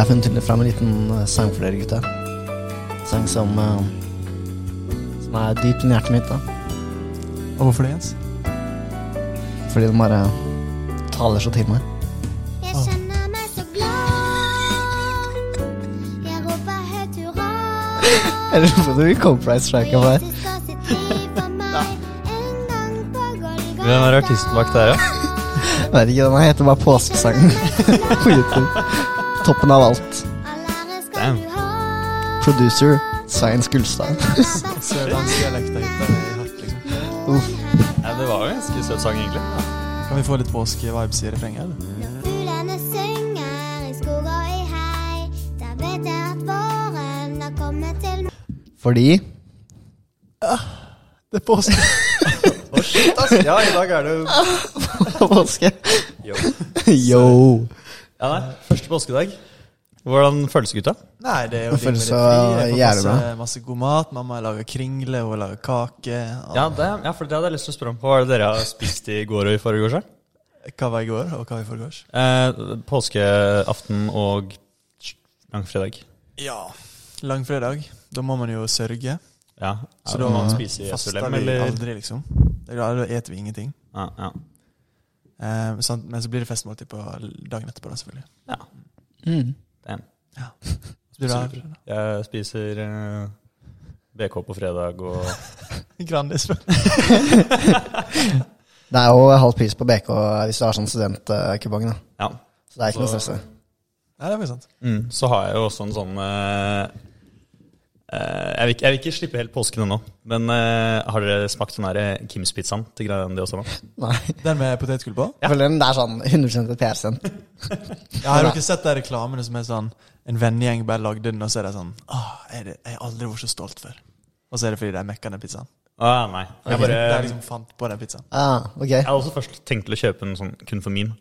Jeg har funnet fram en liten eh, sang for dere, gutta. Sang som eh, Som er dypt inni hjertet mitt, da. Og hvorfor det, Jens? Fordi den bare taler så til meg. Jeg kjenner meg så glad. Jeg roper høyt hurra. Jeg lurer på om du vil copyright-strike av meg. Jesus ga sitt liv for meg. En gang på Golgata. Hvem er artisten bak der, ja? Vet ikke, den heter bare Påskesangen på YouTube. Toppen av alt. Damn. Producer Svein Skulstad. Sørlandsdialekt har i hatt, liksom. Uff. ja det var jo en ganske søt sang, egentlig. Kan vi få litt påske-vibes i refrenget? eller? Når ja, jeg. Fordi Det er påske! Å, shit, ass. Ja, i dag er det jo Påske. Yo. Yo. Ja, nei, første påskedag. Hvordan føles gutta? Nei, det er jo Det føles så det fri. Jævlig masse, masse god mat. Mamma lager kringle, hun lager kake. Ja, det, ja, for det hadde jeg lyst til å spørre om. Hva var det dere har spist i går og i forgårs? år? Hva var i går, og hva var i forgårs? Eh, påskeaften og langfredag. Ja. Langfredag. Da må man jo sørge. Ja, Så så da man spise faster vi eller? aldri, liksom. Da eter vi ingenting. Ja, ja. Eh? Men så blir det festmåltid på dagen etterpå, da, selvfølgelig. ja. Mm. Damn. Så blir. Jeg spiser eh, BK på fredag og Grandis. Det er jo halv pris på BK hvis du har sånn studentkupong. Ja. Så det er ikke noe stress. Nei, det er sant. Mm, så har jeg jo også en sånn eh, eh, jeg, vil ikke, jeg vil ikke slippe helt påsken ennå, men uh, har dere smakt den der Kims-pizzaen til Grandiosa nå? Nei. Den med potetgull på? Ja. For den er sånn 100 et PR-sendt. Jeg har jo ikke sett de reklamene som er sånn En vennegjeng bare lagde den, og så er det sånn Åh, jeg, er- jeg har aldri vært så stolt før. Og så er det fordi de mekka den pizzaen. Ah, nei. Jeg, bare, jeg liksom fant på den pizzaen. Ah, ok. jeg hadde også først tenkt til å kjøpe en sånn kun for meme,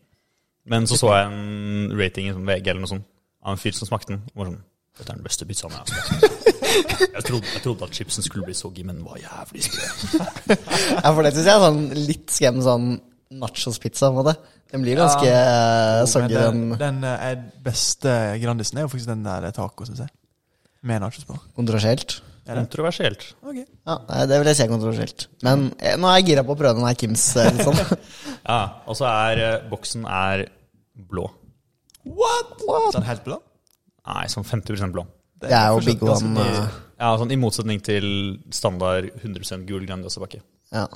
men så så jeg en rating i sånn VG eller noe sånt av en fyr som smakte den. Og var sånn Dette er den beste pizzaen jeg har spist. Jeg trodde, jeg trodde at chipsen skulle bli soggy, men den var jævlig sprø. Ja, for det syns jeg er sånn litt skrem sånn nachos-pizza. på en måte. Den blir ganske ja. soggy, den den, eh, er beste Grandisen er jo faktisk den der taco, syns jeg. Med nachos på. kontroversielt. Er? Kontroversielt. Ok. Ja, Det vil jeg si er kontroversielt. Men jeg, nå er jeg gira på å prøve den her Kims. Liksom. Ja, og så er eh, boksen er blå. What? What? Så den helt blå? Nei, sånn 50% blå. Det er jo big one. eh, Ja, sånn I motsetning til standard 100 gul Grandiosa-bakke. Ja.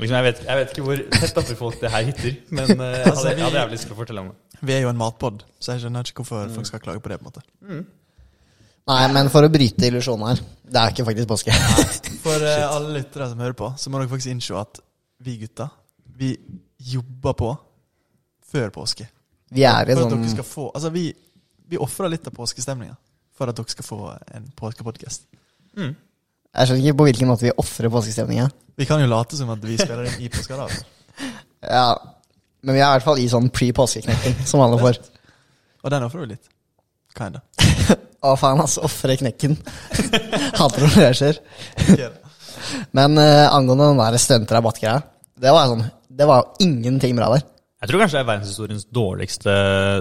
Liksom, jeg, vet, jeg vet ikke hvor tett oppi folk det her hitter, men uh, jeg hadde, jeg hadde jævlig lyst til å fortelle om det. Vi er jo en matpod, så jeg skjønner ikke hvorfor folk skal klage på det. på en måte Nei, men for å bryte illusjonen her Det er ikke faktisk påske. For uh, alle lyttere som hører på, så må dere faktisk innse at vi gutta, vi jobber på før påske. Vi er i sånn Altså, vi, vi ofrer litt av påskestemninga for at dere skal få en påskepodkast. Mm. Jeg skjønner ikke på hvilken måte vi ofrer påskestemninga. Vi kan jo late som at vi spiller inn i påskedag. Ja, men vi er i hvert fall i sånn pre-påskeknekking, som alle får. Og den ofrer vi litt. Kinda. Å, faen, altså. Ofre knekken. Hater når det skjer. Men uh, angående den der stuntrabattgreia, det var sånn Det var jo ingenting bra der. Jeg tror kanskje det er verdenshistoriens dårligste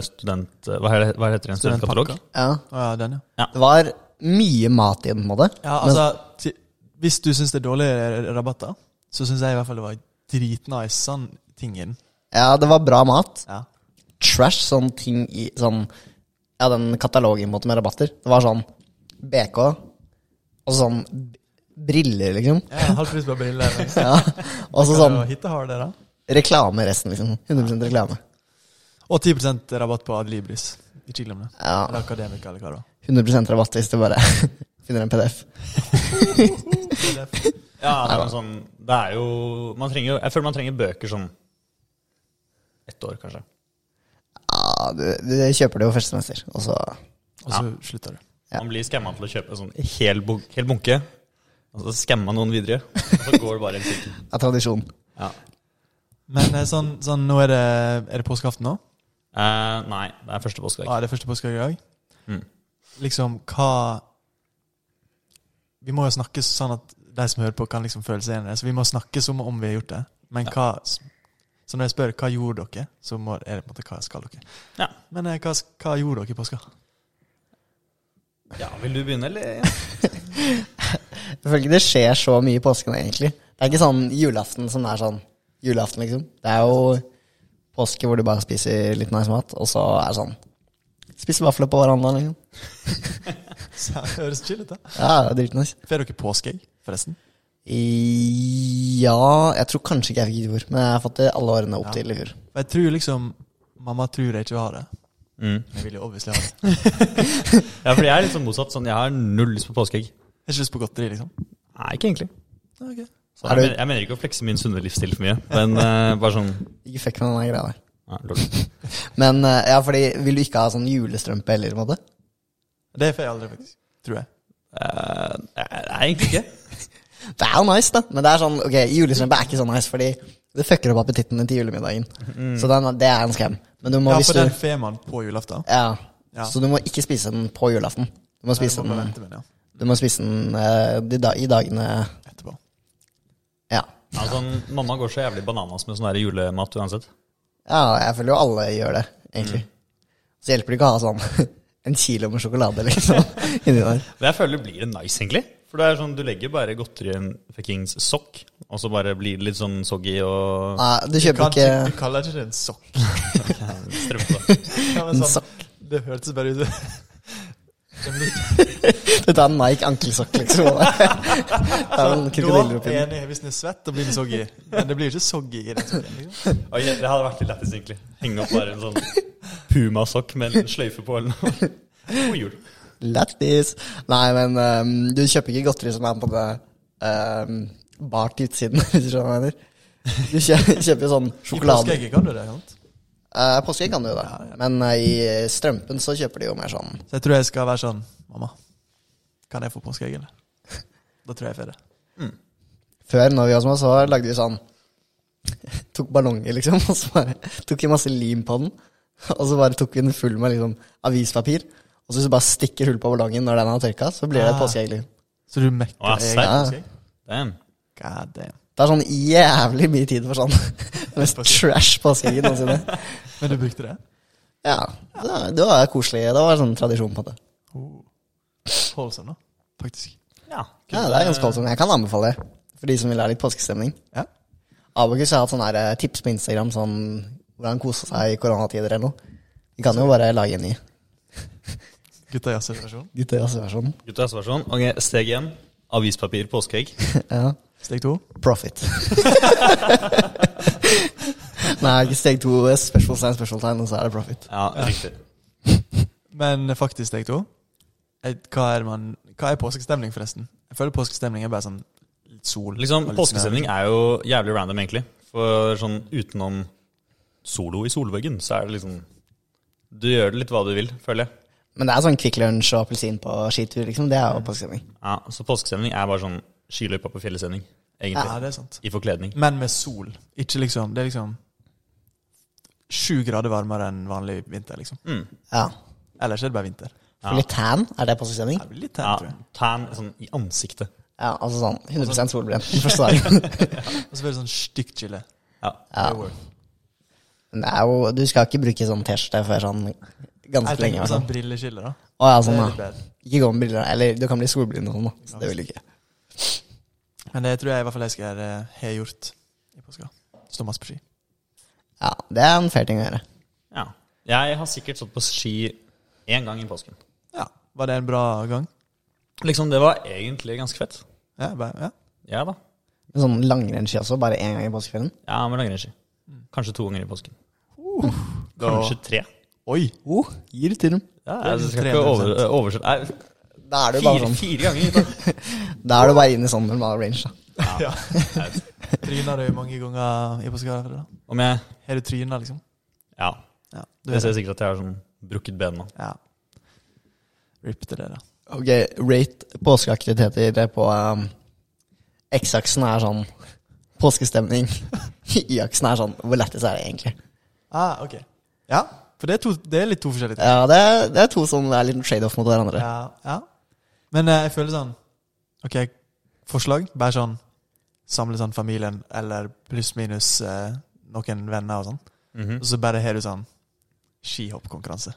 student... Hva, det, hva heter det? En studentkatalog? Ja. Ja, den, ja. Det var mye mat i den, på en måte. Ja, altså, hvis du syns det er dårlige rabatter, så syns jeg i hvert fall det var dritnice sånn ting i den. Ja, det var bra mat. Ja. Trash, sånn ting i sånn Ja, den katalogen på en måte med rabatter. Det var sånn BK, og sånn briller, liksom. Ja, Halv pris på briller. Ja. Og så sånn Hitte har det, da. Reklame resten, liksom. 100 reklame. Og 10% rabatt på Adlibris. Ikke glem det. Ja. Eller Akademika, eller hva det var. 100% rabatt hvis du bare finner en PDF. PDF. Ja, det er, sånn, det er jo man trenger, jo- Jeg føler man trenger bøker sånn ett år, kanskje. Ja, du, du kjøper det jo første semester, og så Og så slutter du. Ja. Man blir skamma til å kjøpe en sånn hel, hel bunke, og så skammer man noen videre. Og så går det bare en sirkel. er tradisjon. Ja. Men eh, sånn, sånn nå er det, er det påskeaften nå? Eh, nei, det er første påskedag. Ja, det er første påskedag i dag. Mm. Liksom, hva Vi må jo snakke sånn at de som hører på, kan liksom føle seg igjen i det. Så vi må snakke som om vi har gjort det. Men hva Så når jeg spør hva gjorde dere, så må, er det på en måte hva skal dere. Ja. Men eh, hva, hva gjorde dere i påska? ja, vil du begynne, eller? Ja. Jeg føler ikke det skjer så mye i påsken, egentlig. Det er ikke sånn julaften som er sånn julaften, liksom. Det er jo påske hvor du bare spiser litt nice mat, og så er det sånn Spiser vafler på verandaen, liksom. Så det høres chill ut, da. Ja, det er dritnice. Får dere påskeegg, forresten? I- Ja, jeg tror kanskje ikke jeg fikk i fjor, men jeg har fått det alle årene opp Ja. til i fjor. Jeg tror liksom Mamma tror jeg ikke vil ha det. Mm. Jeg vil jo obviously ha det. ja, for jeg er litt sånn motsatt. Sånn, jeg har null lyst på påskeegg. Har ikke lyst på godteri, liksom. Nei, ikke egentlig. Okay. Jeg, mener, jeg mener ikke å flekse min sunne livsstil for mye, men uh, bare sånn Ikke fikk med den greia der. ja. Men uh, ja, fordi vil du ikke ha sånn julestrømpe heller, på en måte? Det får jeg aldri, faktisk. Tror jeg. Uh, Nei, egentlig ikke. Det er jo nice, da. Men det er sånn, ok, julestrømpe er ikke så nice, fordi det fucker opp appetitten din til julemiddagen. Så den, det er en skam. Men du må, Ja, for du den får man på julaften. Ja. Ja. Så du må ikke spise den på julaften. Du må spise den, den, ja. du må spise den uh, de da, i dagene. Ja. Altså, mamma går så jævlig bananas med sånn julemat uansett. ja, jeg føler jo alle gjør det, egentlig. Så hjelper det ikke å ha sånn en kilo med sjokolade, liksom, inni der. Men jeg føler det blir det nice, egentlig. For det er sånn, Du legger bare godteri i en fuckings sokk, og så bare blir det litt sånn soggy og Nei, du Du, kan, ikke, ikke du kaller ikke det en sokk. strømpe. Ja, men en sokk. det hørtes bare ut Det er en Nike ankelsokk, liksom. Det er en krokodiller oppi den. enig, Hvis den er svett, da blir den soggy. Men det blir jo ikke soggy i den sokken. Liksom. Oi, det hadde vært litt lættis, egentlig. Henge opp bare en sånn pumasokk med en sløyfe på eller noe. God jul. Lættis. Nei, men um, du kjøper ikke godteri som er på det um, bart i utsiden, hvis du skjønner hva jeg mener. Du kjøper, kjøper jo sånn I sjokolade. påskeegget kan du det. sant? Uh, Påskeegg kan du jo det, men uh, i strømpen så kjøper de jo mer sånn Så jeg tror jeg skal være sånn Mamma, kan jeg få påskeegg, eller? Da tror jeg jeg får det. Før, når vi var små, så lagde vi sånn Tok ballonger, liksom, og så bare tok vi masse lim på den. Og så bare tok vi den full med liksom avispapir. Og så hvis du bare stikker hull på ballongen når den har tørka, så blir det et Ah. påskeegg. liksom. Så du mekker Å, deg serr? Damn. God damn. Det er sånn jævlig mye tid for sånn mest trash påskeegget noensinne. Men du brukte det? Ja, det, det var koselig. Det var sånn tradisjon på det. Oh. Holdsom, da. Faktisk. Ja, Ja, det er ganske voldsomt. Jeg kan anbefale det. For de som vil ha litt påskestemning. Ja. Abokus har hatt sånne eh, tips på Instagram sånn hvordan kose seg i koronatider eller noe. Vi kan jo bare lage en ny Gutta jazz-versjon. Gutta jazz-versjonen. Ok, steg én. Avispapir, påskeegg. Ja. Steg to. Profit. Nei, ikke steg to. Spørsmålstegn, spørsmålstegn, og så er det profit. Ja, riktig. Men faktisk steg to. Eh, Hva er, man, hva er påskestemning, forresten? Jeg føler påskestemning er bare sånn litt sol. Liksom, litt Påskestemning er jo jævlig random, egentlig. For sånn utenom solo i solveggen, så er det liksom Du gjør det litt hva du vil, føler jeg. Men det er sånn Kvikk Lunsj og appelsin på skitur, liksom. Det er jo påskestemning. Ja, Så påskestemning er bare sånn skiløypa på fjellestemning, egentlig. Ja, det er sant. I forkledning. Men med sol. Ikke liksom Det er liksom sju grader varmere enn vanlig vinter, liksom. Mm. Ja. Ellers er det bare vinter. For litt tan, er det påskestemning? Ja, det blir litt tan, Ja, tror jeg. Tan sånn i ansiktet. Ja, altså sånn 100 solbrent første dag Og så blir det sånn stygt chille. Ja. Ja. Det er jo, du skal ikke bruke sånn T-skjorte før sånn ganske Jeg lenge. på sånn brilleskille, da. Å ja, sånn da. Ikke gå med briller, eller du kan bli solblind og sånn, da. Så det vil du ikke. Men det tror jeg i hvert fall jeg skal gjøre, ha gjort i påska. Stå masse på ski. Ja, det er en fair ting å gjøre. ja. Jeg har sikkert stått på ski én gang i påsken. Ja. Var det en bra gang? Liksom, Det var egentlig ganske fett. Ja. Bare, ja. Ja da. Sånn langrennsski også, bare én gang i påskeferien. Ja, med langrennsski. Kanskje to ganger i påsken. Uh, Kanskje tre. Oi! Uh, gir det til dem. Ja, jeg skal ikke over, oversette Nei, Da er du bare sånn fire ganger. Da. Da er du bare inne i sånn normal range, da. Ja. Jeg. Tryna du mange ganger i påska? Om jeg Har du tryna, liksom? Ja. Ja. Er ser det. sikkert at jeg har sånn brukket ben nå. Ja. Rip til det, da. Ok, rate påskeaktiviteter på um, X-aksen er sånn påskestemning. Y-aksen er sånn hvor lættis er det egentlig? Ah, ok. Ja, for det er, to, det er litt to forskjellige ting. Ja, det er, det er to som er litt trade-off mot hverandre. Ja, ja. Men eh, jeg føler sånn Ok, forslag. Bare sånn samle sånn familien, eller pluss-minus eh, noen venner og sånn. Mhm. Og så bare har du sånn skihoppkonkurranse.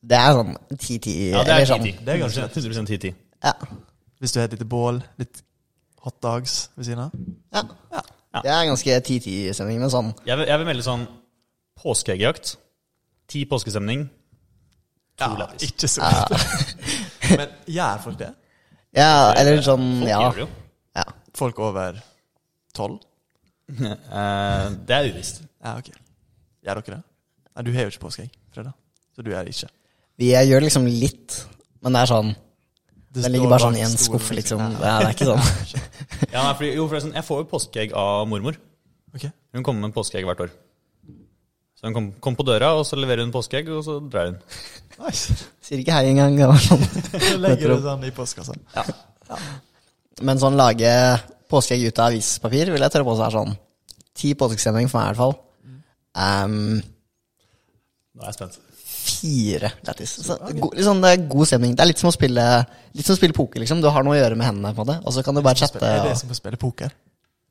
Det er sånn 10-10. Ja, det eller er sånn. 10-10. Det er ganske 100 10-10. Ja. Hvis du har et lite bål, litt hot dogs ved siden av. ja. Ja. Det er ganske 10-10-stemning, men sånn Jeg vil, jeg vil melde sånn påskeeggjakt. Ti påskestemning. To lættis. ikke så Men gjør folk det? Ja, eller sånn Folk Ja. gjør det jo. ja. Folk over tolv? Eh, det er uvisst. Ja, ok. Gjør dere det? Nei, du har jo ikke påskeegg, Fredag. Så du gjør det ikke. Vi gjør liksom litt, men det er sånn Det Den ligger bare sånn i en skuff, liksom. Ja, Ja, det er ikke sånn. Ja, nei, fordi, jo, forresten, jeg får jo påskeegg av mormor. Ok. Hun kommer med påskeegg hvert år. Så hun kom, kom på døra, og så leverer hun påskeegg, og så drar hun. Nice. Sier ikke hei engang. det Sånn. Legger det sånn i postkassa. Men sånn lage påskeegg ut av avispapir vil jeg tørre på så er sånn ti påskestemning for meg i hvert fall. Um, Nå er jeg spent. fire lættis. Så, go- liksom, det er god stemning. Det er litt som å spille Litt som å spille poker, liksom. Du har noe å gjøre med hendene, på en måte. Og så kan du bare chatte. Det Er det som å spille poker?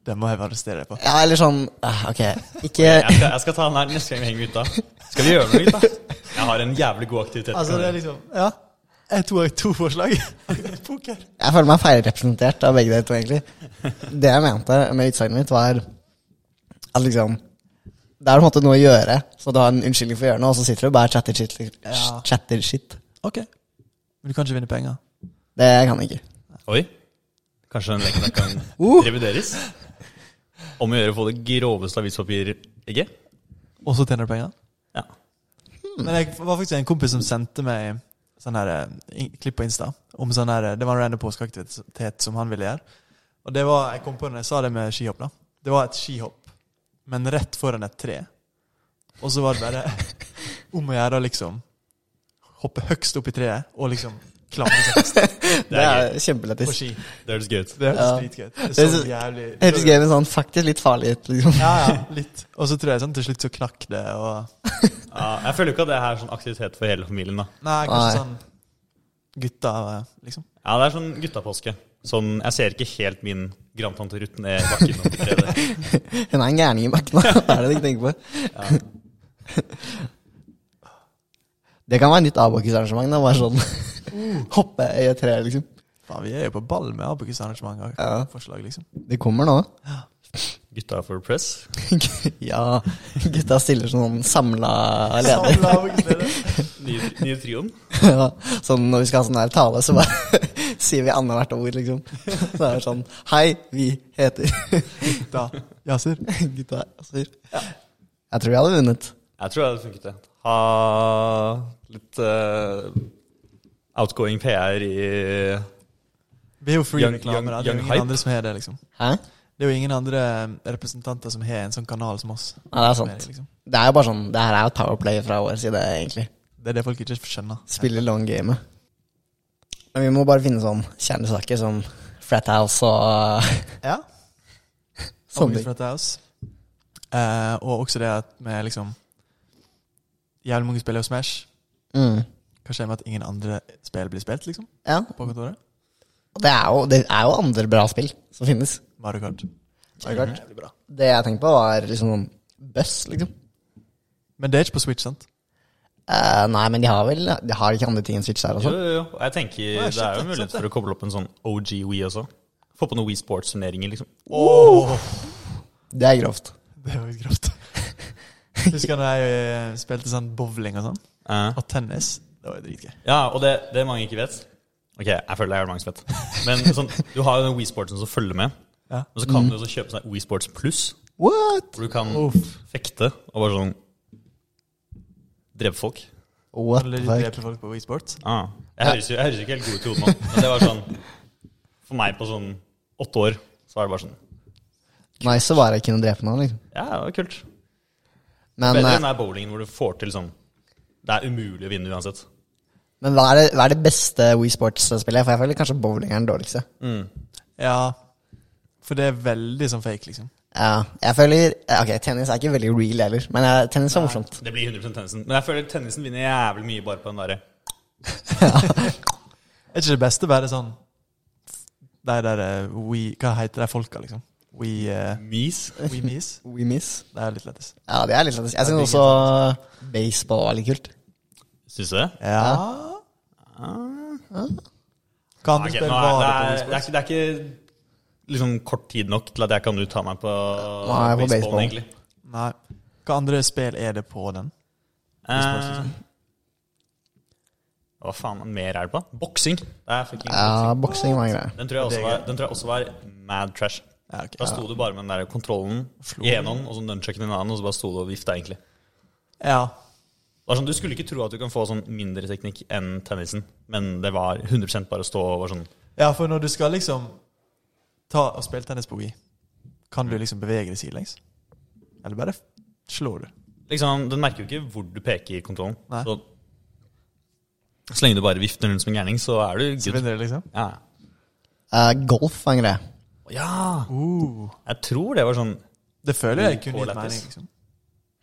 Det må jeg arrestere deg på. ja, eller sånn eh, Ok, ikke Jeg skal, jeg skal ta den her neste gang vi henger ute. Skal vi gjøre noe, gutta? Jeg har en jævlig god aktivitet. Altså, det er liksom Ja. Jeg tok to forslag. poker. Jeg føler meg feilrepresentert av begge dere to, egentlig. Det jeg mente med utsagnet mitt, var at liksom Det er på en måte noe å gjøre, så du har en unnskyldning for å gjøre noe, og så sitter du og bare chatter shit. Ja. Chatter shit. Ok. Men du kan ikke vinne penger. Det kan jeg ikke. Oi. Kanskje den leken kan Uh. revideres? Om å gjøre å få det groveste avispapiregget? Og så tjener du penger? Ja. Men jeg var faktisk en kompis som sendte meg sånn her eh, in- klipp på Insta. Om sånn her, Det var en random påskeaktivitet som han ville gjøre. Og det var, Jeg kom på det når jeg sa det med skihopp. da Det var et skihopp, men rett foran et tre. Og så var det bare om å gjøre å liksom hoppe høgst opp i treet og liksom klamre seg fast Det er er kjempelættis. ski. Det høres gøy ut. Det høres Ja. dritgøy ut. Det er så jævlig høres gøy, men sånn faktisk litt farlig ut, liksom. Ja, ja, litt. Og så tror jeg sånn til slutt så knakk det, og Ja, jeg føler jo ikke at det her er sånn aktivitet for hele familien. da Nei, kanskje Nei. sånn gutta, liksom. Ja, det er sånn guttapåske. Sånn, jeg ser ikke helt min grandtante Ruth ned bakken. Hun er en gærning i bakken, da. Det er det du ikke tenker på. Det kan være nytt avbakisarrangement. da, Bare sånn hoppe i et tre, liksom. Faen, vi er jo på ball med Abokus-arrangement Ja. Forslag, liksom. Det kommer nå. Gutta for press. ja, gutta stiller sånn samla leder. Nye, nye trioen. Ja, sånn når vi skal ha sånn her tale, så bare sier vi annethvert ord, liksom. Så er det sånn Hei, vi heter Gutta Yasir. Gutta. Asir. Jeg tror vi hadde vunnet. Jeg tror det hadde funket, det. Ha litt uh, outgoing PR i Vi er jo free Young- reklame, Det er jo ingen hype. andre som har det, liksom. Hæ? Det er jo ingen andre representanter som har en sånn kanal som oss. Ja, det er sant. Liksom. Det er jo bare sånn Det her er jo powerplay fra vår side, egentlig. Det er det folk ikke skjønner. Spille long game. Men vi må bare finne sånn kjernesaker som Frat House og Ja. sånne ting. fra House. Eh, og også det at vi liksom Jævlig mange spiller jo Smash. Mm. Hva skjer med at ingen andre spill blir spilt, liksom? Ja. På kontoret? Og det er, jo, det er jo andre bra spill som finnes. Mario Kart. Mario Kart. Det jeg tenkte på, var liksom sånn Buss, liksom. Men det er ikke på Switch, sant? Eh, nei, men de har vel De har ikke andre ting enn Switch der også? jo, jo. jo. jeg tenker Nei, shit, Det er jo shit, mulighet sant for å koble opp en sånn OG Wii også. Få på noen Wii Sports-turneringer, liksom. Oh. Det er grovt. Det er jo grovt. Husker du da jeg eh, spilte sånn bowling og sånn? Eh, Og tennis? Det var jo dritgøy. ja, og det, det mange ikke vet Ok, jeg føler det er mange som vet. Men sånn, du har jo den WeSportsen som følger med. Ja. Og så kan du også kjøpe sånn WeSports Sports Pluss, What? hvor du kan Uff. fekte og bare sånn drepe folk. What Eller drept folk på WeSports Ah. Jeg, høres jo, jeg høres jo ikke helt god ut i hodet nå, men det var sånn For meg på sånn åtte år, så var det bare sånn Nice å bare kunne drepe noen, liksom. Ja, det var kult. Men, Bedre eh, enn den bowlingen hvor du får til sånn Det er umulig å vinne uansett. men hva, er det, hva er det beste Wii Sports-spillet? For jeg føler kanskje bowling er den dårligste. Mm. Ja. For det er veldig sånn fake, liksom. Ja, jeg føler Ok, tennis er ikke veldig real heller, men jeg, tennis er morsomt. Det blir 100% tennisen. Men jeg føler tennisen vinner jævlig mye bare på den derre Er ikke det beste bare sånn De der eh, Wii Hva heter de folka, liksom? We, uh, we Miss. We miss. Det er litt lettest. Ja, det er litt lættis. Jeg er syns også baseball var litt kult. Syns du det? Ja. ja. andre Ok, spill nå var er, det det, på er, det, er ikke, det er ikke liksom kort tid nok til at jeg kan uttale meg på, Nei, på baseball. egentlig. Nei. Hva andre spill er det på den? Eh, liksom. hva faen mer er det på? Boksing. Det er fucking Ja, boksing. var en greie. Den tror, jeg også var, den tror jeg også var mad trash. Ja, okay, Da sto du bare med den der kontrollen i en hånd og så nunchucken i en annen, og så bare sto du og vifta, egentlig. Ja. Det var sånn, Du skulle ikke tro at du kan få sånn mindre teknikk enn tennisen, men det var 100 bare å stå og var sånn ja, for når du skal liksom ta og spille tennis kan du liksom bevege deg sidelengs? Eller bare slår du? Liksom, Den merker jo ikke hvor du peker i kontrollen. Nei. Så, så lenge du bare vifter rundt som en gærning, så er du good. liksom? Ja. Uh, golf er en greie. Ja! Uh, Jeg tror det var sånn det føler jeg kunne gitt mening, liksom.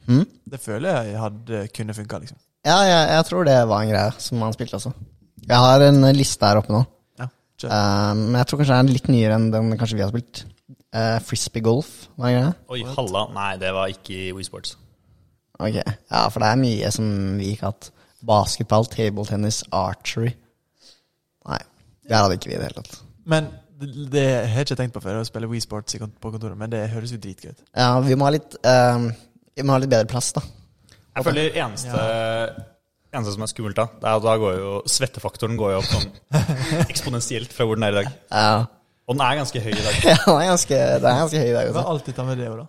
Hmm? Det føler jeg hadde kunne funka, liksom. Ja, jeg, jeg tror det var en greie som han spilte også. Jeg har en liste her oppe nå, Ja. Eh, men jeg tror kanskje det er litt nyere enn den kanskje vi har spilt. Uh, Frisbee golf var en greie. Oi, halla. Nei, det var ikke i Wii Sports. Ok, ja, for det er mye som vi ikke har hatt. Basketball, tabletennis, archery. Nei, det hadde ikke vi i det hele tatt. Men det, har jeg ikke tenkt på før, å spille Wii Sports på kontoret, men det høres jo dritgøy ut. Ja, vi må ha litt, um, vi må ha litt bedre plass, da. Jeg føler eneste, eneste som er skummelt da, det er at da går jo svettefaktoren går jo opp sånn eksponentielt fra hvor den er i dag. Ja, Og den er ganske høy i dag. ja den er ganske, den er ganske høy i dag Du også. kan alltid ta med det òg, da.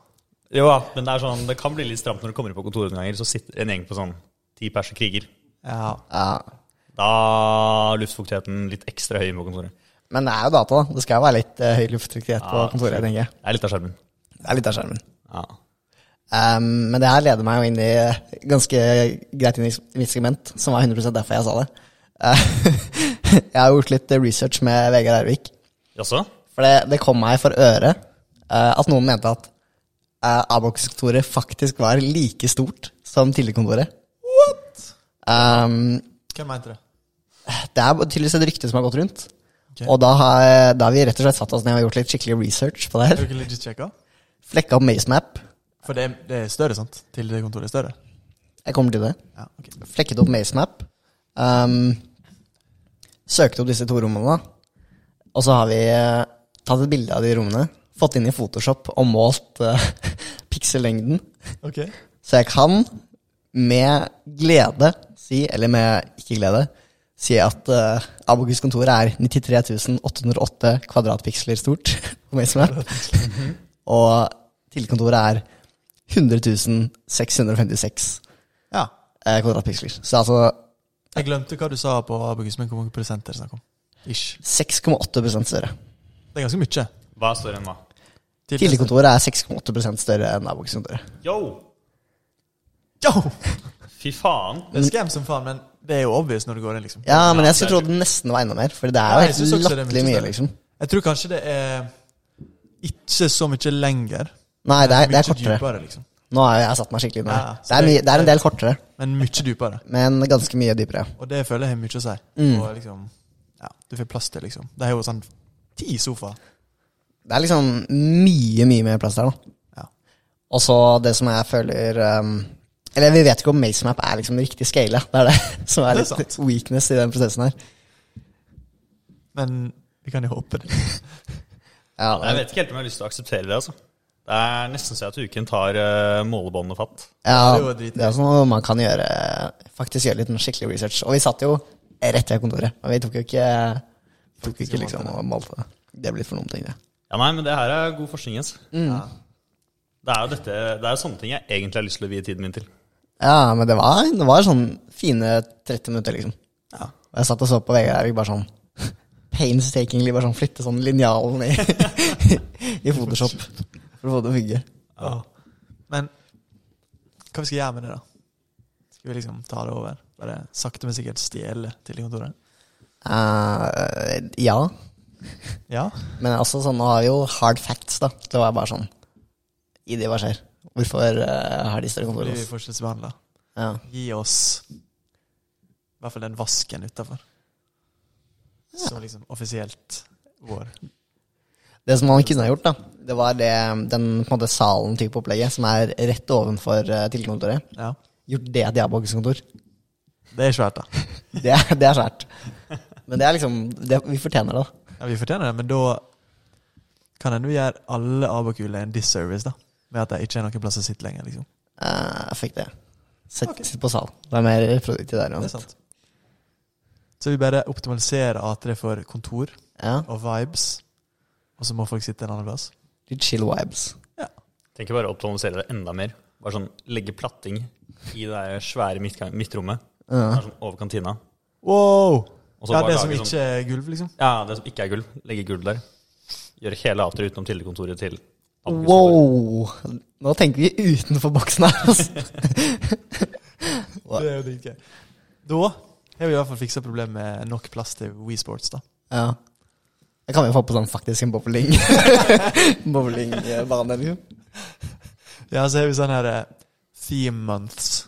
Jo men det er sånn, det kan bli litt stramt når du kommer inn på kontoret noen ganger, så sitter en gjeng på sånn ti pers og kriger. Ja. Ja, Da er luftfuktigheten litt ekstra høy på kontoret. Men det er jo data, da. Det skal jo være litt uh, høy luftfuktighet på kontoret, tenker jeg. Det er litt av skjermen. Det er litt av skjermen. Ja. Um, men det her leder meg jo inn i ganske greit inn i mitt segment, som var 100% derfor jeg sa det. Uh, jeg har gjort litt research med Vegard Ervik. Jaså? For det, det kom meg for øre uh, at noen mente at uh, Abox-kontoret faktisk var like stort som Tillekontoret. What? Um, Hvem mente det? det er tydeligvis et rykte som har gått rundt. Ok. Og da har, da har vi rett og slett satt oss ned og gjort litt skikkelig research på det her. ikke legit sjekka? Flekka opp MaceMap. For det det er større, sant? Til det kontoret er større? Jeg kommer til det. Ja, okay. Flekket opp MaceMap. Um, søkte opp disse to rommene. Og så har vi eh, tatt et bilde av de rommene. Fått inn i Photoshop og målt uh, piksellengden. Okay. Så jeg kan med glede si, eller med ikke glede, si at uh, Abogus kontor er 93 808 kvadratpiksler stort på MaceMap. og tilkontoret er 100 656 Ja. uh, kvadratpiksler. Så altså Jeg glemte hva du sa på Abogus, men hvor mange prosent er det snakk om? Ish. 6,8% større. Det er ganske mye. Hva er større enn hva? Tidligkontoret er 6,8% større enn Abogus-kontoret. Yo! Yo! Fy faen. Det er scam som faen, men det er jo obvious når du går inn, liksom. Ja, men jeg skulle det tro det nesten var enda mer, for det er jo helt er latterlig mye, liksom. Jeg tror kanskje det er ikke så mye lenger. Nei, det er, det er kortere. dypere, liksom. Nå har jeg satt meg skikkelig inn i Ja, det. er, mye, det er en del kortere, Men mye dypere. men ganske mye dypere. Og det føler jeg har mye å si. Mm. Og liksom, ja, du får plass til, liksom. Det er jo sånn ti sofaer. Det er liksom mye, mye mer plass der, da. Ja. Og så det som jeg føler um, Eller vi vet ikke om MaceMap er liksom riktige scale. Det er det som er Det er litt weakness i den prosessen her. Men vi kan jo håpe det. Ja, Jeg vet ikke helt om jeg har lyst til å akseptere det, altså. Det er nesten så at uken tar uh, målebåndene fatt. Ja, det det er sånn at man kan gjøre Faktisk gjøre litt skikkelig research. Og vi satt jo rett ved kontoret, og vi tok jo ikke Tok ikke liksom og malte det. Det litt for noen ting, det. Ja, nei, men det her er god forskning, altså. Ja. Det er jo dette, det er sånne ting jeg egentlig har lyst til å vie tiden min til. Ja, men det var, det var sånn fine 30 minutter, liksom. Ja. Og jeg satt og så på Vegard Ervik bare sånn painstakingly bare sånn flytte sånn linjalen i, i Photoshop for å få det til å funke. Ja. Men hva vi skal gjøre med det, da? Skal vi liksom ta det over? Bare sakte, men sikkert stjele til kontoret? Uh, ja, Ja. men altså sånn, nå har vi jo hard facts, da. Det var bare sånn ID, hva skjer? Hvorfor uh, har de større kontor? Blir vi forskjellsbehandler. Ja. Gi oss i hvert fall den vasken utafor. Som liksom offisielt vår. Det som man kunne ha gjort, da, det var det, den på en måte salen-type opplegget, som er rett ovenfor uh, tilkontoret. Ja. Gjort det til Jabbox-kontor. Det er svært, da. Det, er- det er svært. Men det er liksom det, Vi fortjener det. da. Ja, Vi fortjener det, men da kan en jo gjøre alle Abakuler en disservice, da. Med at det ikke er noen plass å sitte lenger, liksom. Eh, Jeg fikk det. Sitt, sitt på sal. Det er mer produktivt der. Det er sant. Så vi bare optimaliserer A3 for kontor Ja, og vibes, og så må folk sitte en annen plass. Litt chill vibes. Ja. Tenker bare å optimalisere det enda mer. Bare sånn legge platting i det der svære midtrommet. Ja. Sånn over kantina. Wow! Ja, det som ikke ikke er gulv, liksom. Sånn, ja, det som ikke er gulv. Legge gulv der. Gjøre hele after utenom tildekontoret til. Wow! Nå tenker vi utenfor boksen her. Altså. Det er jo dritgøy. Da har vi i hvert fall fiksa problemet med nok plass til Wii Sports, da. Ja. Jeg kan vi få på sånn faktisk en bowling Bowlingbane, liksom. Ja, så har vi sånn her eh, theme months.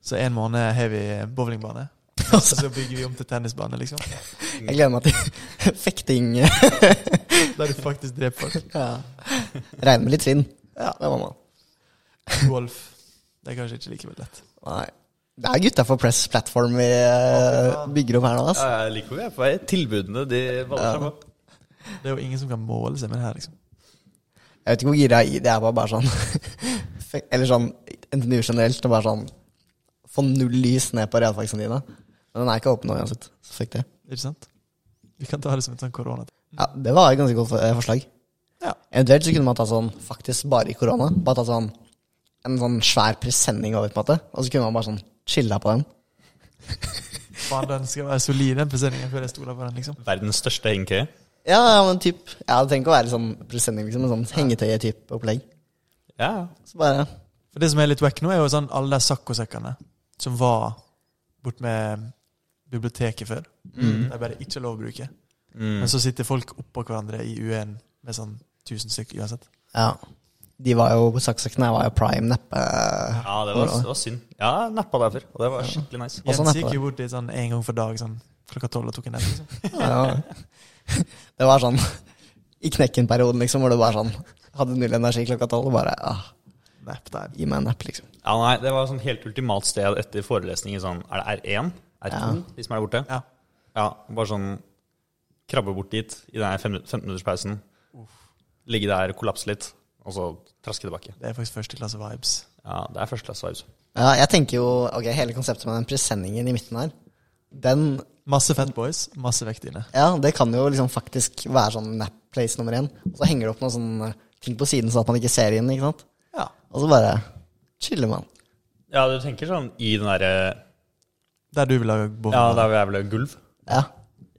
Så en måned har vi bowlingbane. Og så bygger vi om til tennisbane, liksom. Jeg gleder meg til fekting. Der du faktisk dreper folk. Ja. Regner med litt svinn. Ja. Det må man. Golf. Det er kanskje ikke like lett. Nei. Det er gutta for Press Platform vi eh, bygger opp her nå. Altså. Ja, jeg liker hvor vi er på vei. Tilbudene de baller seg på. Det er jo ingen som kan måle seg med det her, liksom. Jeg vet ikke hvor gira jeg er i det. er bare, bare sånn Eller sånn NTNU generelt. Det er bare sånn Få null lys ned på realfagsene dine. Men den er ikke åpen nå uansett. Så fikk det. Ikke sant? Vi kan ta det som et sånn korona. Ja, Det var et ganske godt eh, forslag. Ja. Eventuelt så kunne man ta sånn faktisk bare i korona. Bare ta sånn en sånn svær presenning over, på en måte. Og så kunne man bare sånn chilla på den. Faen, den skal være solid, den presenningen, før jeg stoler på den, liksom. Verdens største hengekøye. Ja, ja, men typ Ja, det trenger ikke å være sånn presenning, liksom. En sånn hengetøye-type opplegg. Ja, Så bare For det som er litt wack nå, er jo sånn alle de saccosekkene som var bort med biblioteket før. Mm. De bare ikke er lov å bruke. Mm. Men så sitter folk oppå hverandre i U1 med sånn 1000 stykker uansett. Ja. De var jo Saksekkene var jo prime neppe. ja det, var, det var synd. Ja, neppa nappa der og det var skikkelig nice. Sånn Jens gikk jo bort dit sånn en gang for dag, sånn klokka tolv og tok en nepp Liksom. Ja. Det var sånn i knekken-perioden, liksom, hvor du bare sånn hadde null energi klokka tolv og bare ah, Nap der. Gi meg en nepp liksom. Ja, nei, Det var sånn helt ultimat sted etter forelesningen. Sånn, er det R1? R2? Ja. De som er der borte? Ja. Ja, Bare sånn krabbe bort dit i den 15-minutterspausen. Ligge der, kollapse litt, og så traske tilbake. Det er faktisk førsteklasse vibes. Ja, Det er førsteklasse vibes. Ja, jeg tenker jo Ok, hele konseptet med den presenningen i midten her, den Masse fatboys, masse vekt inne. Ja, det kan jo liksom faktisk være sånn nap place nummer én. Og så henger det opp noen sånne ting på siden, sånn at man ikke ser inn, ikke sant. Ja. Og så bare chiller man. Ja, du tenker sånn i den derre Der du vil ha bånd? Ja, der du vil ha gulv? Ja.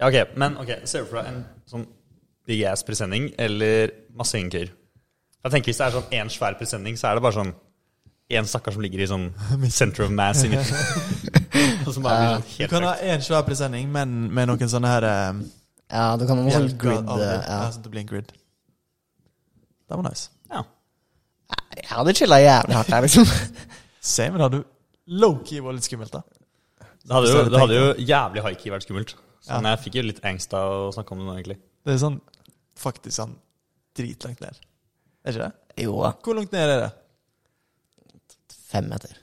Ja, ok, men ok, ser du for deg en sånn big ass presenning eller masse hengekøyer? Jeg tenker Hvis det er sånn én svær presenning, så er det bare sånn én stakkar som ligger i sånn center of mass i midten. Som bare blir sånn Du kan ha én svær presenning, men med noen sånne her um, ja, du kan ha noe sånn grid av det. eh, Ja, ja. sånn at det blir en grid. Det var nice. Ja. Jeg hadde chilla jævlig hardt der, liksom. Se, men da hadde du low-key vært litt skummelt, da. Det hadde, jo, det hadde jo jævlig high key vært skummelt. Så Ja. jeg fikk jo litt angst av å snakke om det nå, egentlig. Det er sånn faktisk sånn dritlangt ned. Er ikke det? Jo da. Hvor langt ned er det? Fem meter.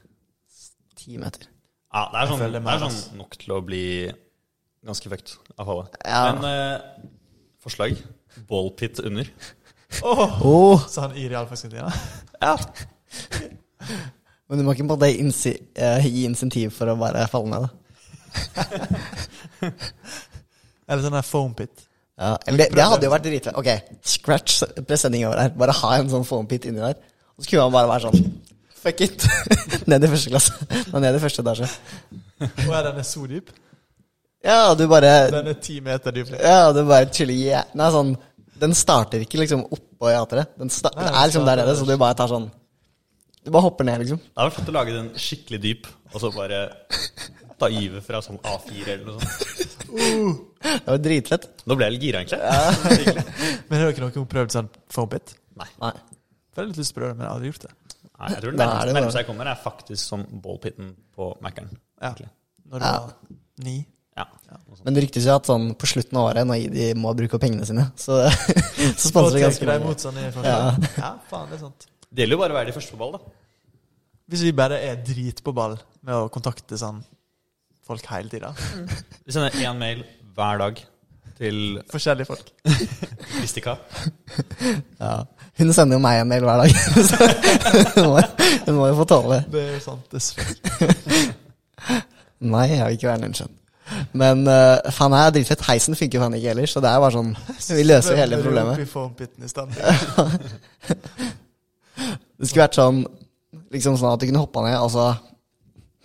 Ti meter. Ja, det er sånn, det er sånn nok til å bli ganske fucked av fallet. Ja. Men eh, forslag ballpit under. Åh! Oh, Sa han i realfagskantina. Ja. men du må ikke insi eh, gi insentiv for å bare falle ned, da. Eller sånn der foam pit. Ja, eller det, det hadde jo vært dritfett. Ok, scratch presenning over der. Bare ha en sånn foam pit inni der. Og så kunne han bare være sånn Fuck it. ned i første klasse. Nei, ned i første etasje. Og er den så dyp? Ja, du bare Den er ti meter dyp. Ja, du bare chiller yeah. Nei, sånn Den starter ikke liksom oppå teatret. Den, Nei, den er liksom der nede, så du bare tar sånn Du bare hopper ned, liksom. Det hadde vært fett å lage den skikkelig dyp, og så bare ta iver fra sånn A4 eller noe sånt. Det var dritlett. Nå ble jeg litt gira, egentlig. Men har dere noen prøvd sånn foam pit? Nei. Nei. Jeg har litt lyst til å prøve det, men jeg har aldri gjort det. Nei, jeg tror det nærmeste, det nærmeste jeg kommer, er faktisk som ballpitten på Mækkern. Ja. Når du Ja. var ni. Ja. ja. Men det ryktes jo at sånn på slutten av året, når de må bruke opp pengene sine, så, så sponser de ganske mange. imot sånne Ja. Ja, faen, det er sant. Det gjelder jo bare å være de første på ball, da. Hvis vi bare er drit på ball med å kontakte sånn folk hele tida. Vi sender én mail hver dag til Forskjellige folk. Kristika. Ja. Hun sender jo meg en mail hver dag, så hun må, hun må jo få tåle det. Det er jo sant, dessverre. Nei, jeg vil ikke være en unnskyld. Men uh, faen, jeg er dritfett. Heisen funker faen ikke heller, så det er bare sånn Vi løser hele problemet. Det skulle vært sånn Liksom sånn at du kunne hoppa ned, og så på en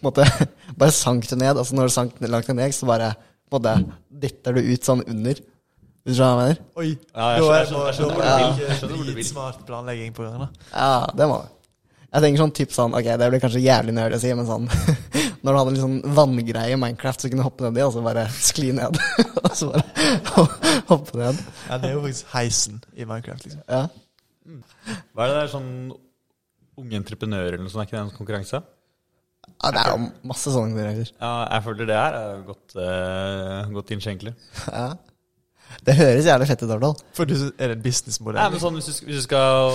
måte, Bare sank du ned, Altså når du sank langt ned, så bare måte, dytter du ut sånn under. Hvis du skjønner hva jeg mener? Oi. Ja, jeg skjønner- er jeg skjønner- jeg skjønner hvor du det vil. Dritsmart planlegging på gang. da. Ja, det må du. Jeg tenker sånn typ sånn Ok, det blir kanskje jævlig nerd å si, men sånn Når du hadde en sånn vanngreie i Minecraft, så kunne du hoppe nedi, og så bare skli ned. og så bare hoppe ned. Ja, det er jo faktisk heisen i Minecraft, liksom. Ja. Hva er det der sånn unge entreprenører eller noe sånt? Er ikke det en konkurranse? Ja, det er jo masse sånne konkurranser. Ja, jeg føler det her er godt, uh, godt innskjenkelig. Ja. Det høres jævlig fett ut, hvert. For du, er en businessmodell? Nei, men sånn hvis du, hvis du skal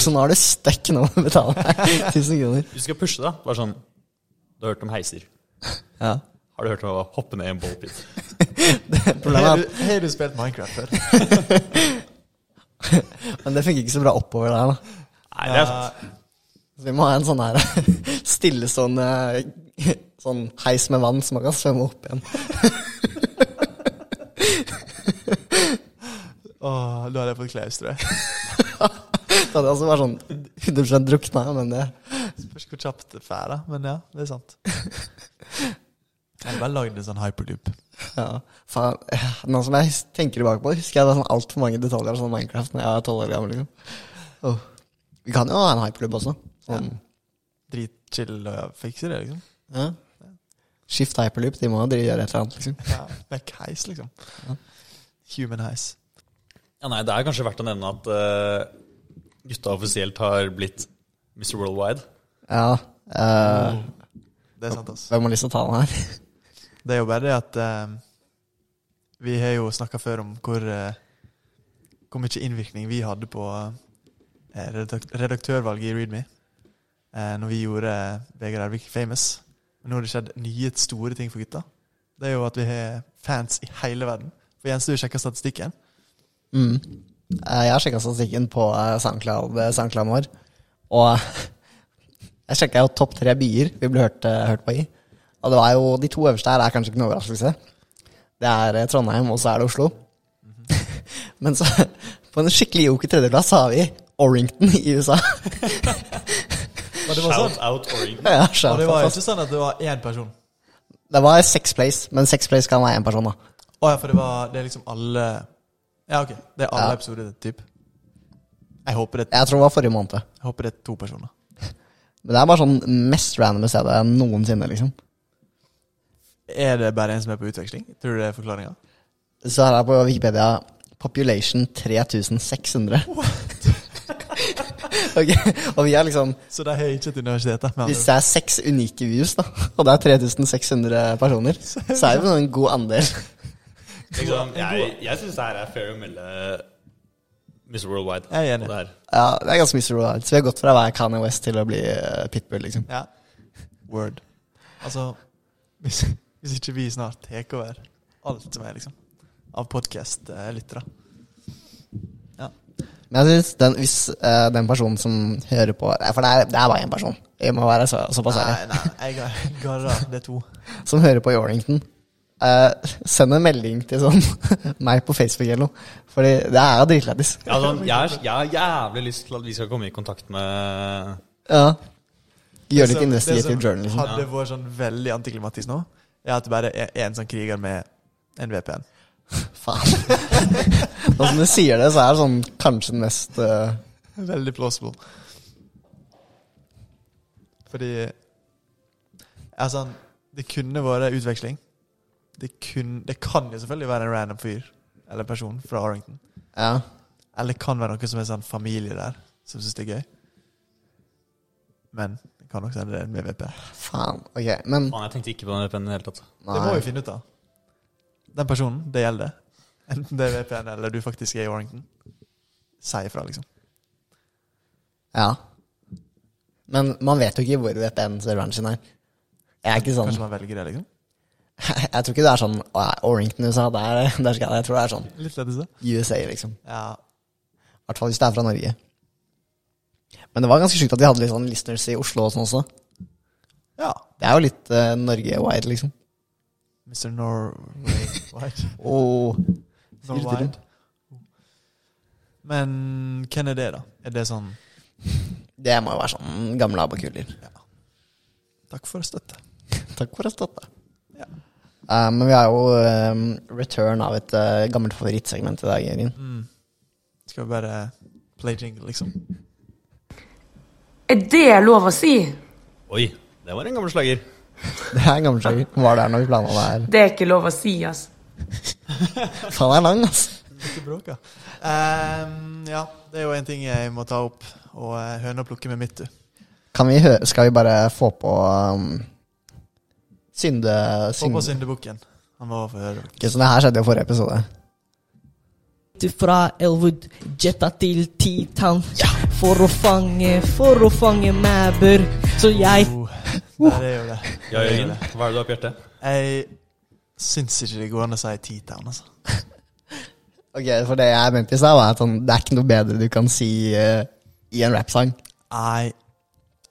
Så nå er du stuck nå med å betale meg 1000 kroner. Hvis du skal pushe, da. Bare sånn Du har hørt om heiser. Ja. Har du hørt om å hoppe ned i en ballpit? Har, du, har du spilt Minecraft før? Men det funker ikke så bra oppover der, da. Nei, det er sant. Så vi må ha en sånn her stillestående sånn heis med vann som man kan svømme opp igjen. Åh, da hadde jeg fått klaus, tror jeg. Det hadde også vært sånn 100 drukna, men det Spørs hvor kjapt det får, da. Men ja, det er sant. Jeg hadde bare lagd en sånn hyperloop. Ja, faen. Nå som jeg tenker tilbake på det, husker jeg det er sånn altfor mange detaljer av sånn Minecraft Når jeg er tolv år gammel. liksom. Oh. Vi kan jo ha en hyperloop også. Sånn, Dritchill og fikser det, liksom. ja. Skift hyperloop, de må jo gjøre et eller annet, liksom. Ja, Med heis, liksom. Human heis. Ja, nei, det er kanskje verdt å nevne at uh, gutta offisielt har blitt Mr. Worldwide. Ja. eh, Det er sant, altså. hvem har lyst til å ta den her? Det er jo bare det at uh, Vi har jo snakka før om hvor Hvor mye innvirkning vi hadde på redaktørvalget i Readme. Eh, når vi gjorde Vegard Ervik famous. Men nå har det skjedd nye, store ting for gutta. Det er jo at vi har fans i hele verden. For Jens, du sjekker statistikken. Mm. Eh, Jeg har sjekka statistikken på SoundCloud, SoundCloud, eh, vår, og jeg sjekka jo topp tre byer vi ble hørt, eh, hørt på i. Og det var jo de to øverste her er kanskje ikke noe overraskelse. Det er eh, Trondheim, og så er det Oslo. Men så, på en skikkelig joker tredjeplass, har vi Orrington i USA. Og det var, Shout sånn, out Oregon. ja, og shout det var out. ikke sånn at det var én person. det var Sex Place, men Sex Place kan være én person, da. Å ja, for det var Det er liksom alle Ja, ok. Det er alle Ja. episoder, typ. Jeg håper det, Jeg tror det var forrige måned. jeg håper det er to personer. Men det er bare sånn mest random stedet noensinne, liksom. Er det bare en som er på utveksling? Tror du det er forklaringa? Så her er på Wikipedia population 3600. ok, Og vi er liksom Så det er ikke et universitet? da, Hvis det er seks unike views, da, og det er 3600 personer, så er det jo en god andel. Liksom, jeg jeg syns det her er fair å melde Mr. Worldwide. Jeg er enig. det. Ja, Det er ganske Mr. Worldwide. Så vi har gått fra å være Kanye West til å bli eh, Pitbull, liksom. Ja. Word. Altså, hvis, hvis ikke vi snart tar over alt som er, liksom, av podkast-lyttere Ja. Men jeg synes den, hvis eh, den personen som hører på Nei, For det er, det er bare én person. Jeg må være så, såpass Nei, ærlig. nei, jeg har garra. Det er to. Som hører på i Orrington. Eh, send en melding til sånn meg på Facebook eller noe. Fordi det er dritlættis. Ja, sånn, jeg, har- jeg har jævlig lyst til at vi skal komme i kontakt med Ja. Gjør litt investigative investigative Det som journalism. hadde vært sånn veldig antiklimatisk nå, er at det bare er en sånn kriger med en VPN. Faen. Nå som du sier det, så er det sånn kanskje den mest uh... Veldig plausible. Fordi Altså, det kunne vært utveksling. Det, kun, det kan jo selvfølgelig være en random fyr eller person fra Arrington. Ja. Eller det kan være noe som er sånn familie der, som syns det er gøy. Men det kan også hende det er med VP. Faen. Ok, men Faen, jeg tenkte ikke på den VPN-en i det hele tatt. Det må vi finne ut av. den personen, det gjelder. Enten det er VPN eller du faktisk er i Warrington. Si ifra, liksom. Ja. Men man vet jo ikke hvor VPN-serveren sin er. Jeg er ikke sånn Kanskje man velger det, liksom. Jeg tror ikke det er sånn «Å, Orrington USA, der, der skal jeg Jeg tror det er sånn Litt lettelse. USA, liksom. Ja. I hvert fall hvis det er fra Norge. Men det var ganske sjukt at de hadde litt sånn listeners i Oslo og sånn også. ja. Det er jo litt uh, Norge-wide, liksom. Mr. Norway White. Og Norway. Men hvem er det, da? Er det sånn det må jo være sånn gamle abokuler. Takk for støtte. Takk for støtte. Ja. Uh, men vi har jo um, return av et uh, gammelt favorittsegment i dag, Jørgen. Mm. Skal vi bare play jingle, liksom? Er det lov å si? Oi, det var en gammel slager. Det er en gammel slager. Var der når vi planla det her. Det er ikke lov å si, altså. Faen, det er lang, altså. Ikke bråka. Ehm, ja, det er jo en ting jeg må ta opp, og høna høne og plukke med mitt, du. Kan vi høre, skal vi bare få på um, synde... Få på synde. syndebukken. Han må få høre. Okay, så det her skjedde jo forrige episode. Fra Elwood jetta til Titan ja. for å fange, for å fange mæber. Så jeg Oh, det er jo det. Ja, Jørgen, hva er det du har på hjertet? Jeg syns ikke det går an å si T-Town, altså. Ok, For det jeg mente i stad, var at sånn, det er ikke noe bedre du kan si uh, i en rappsang. Nei.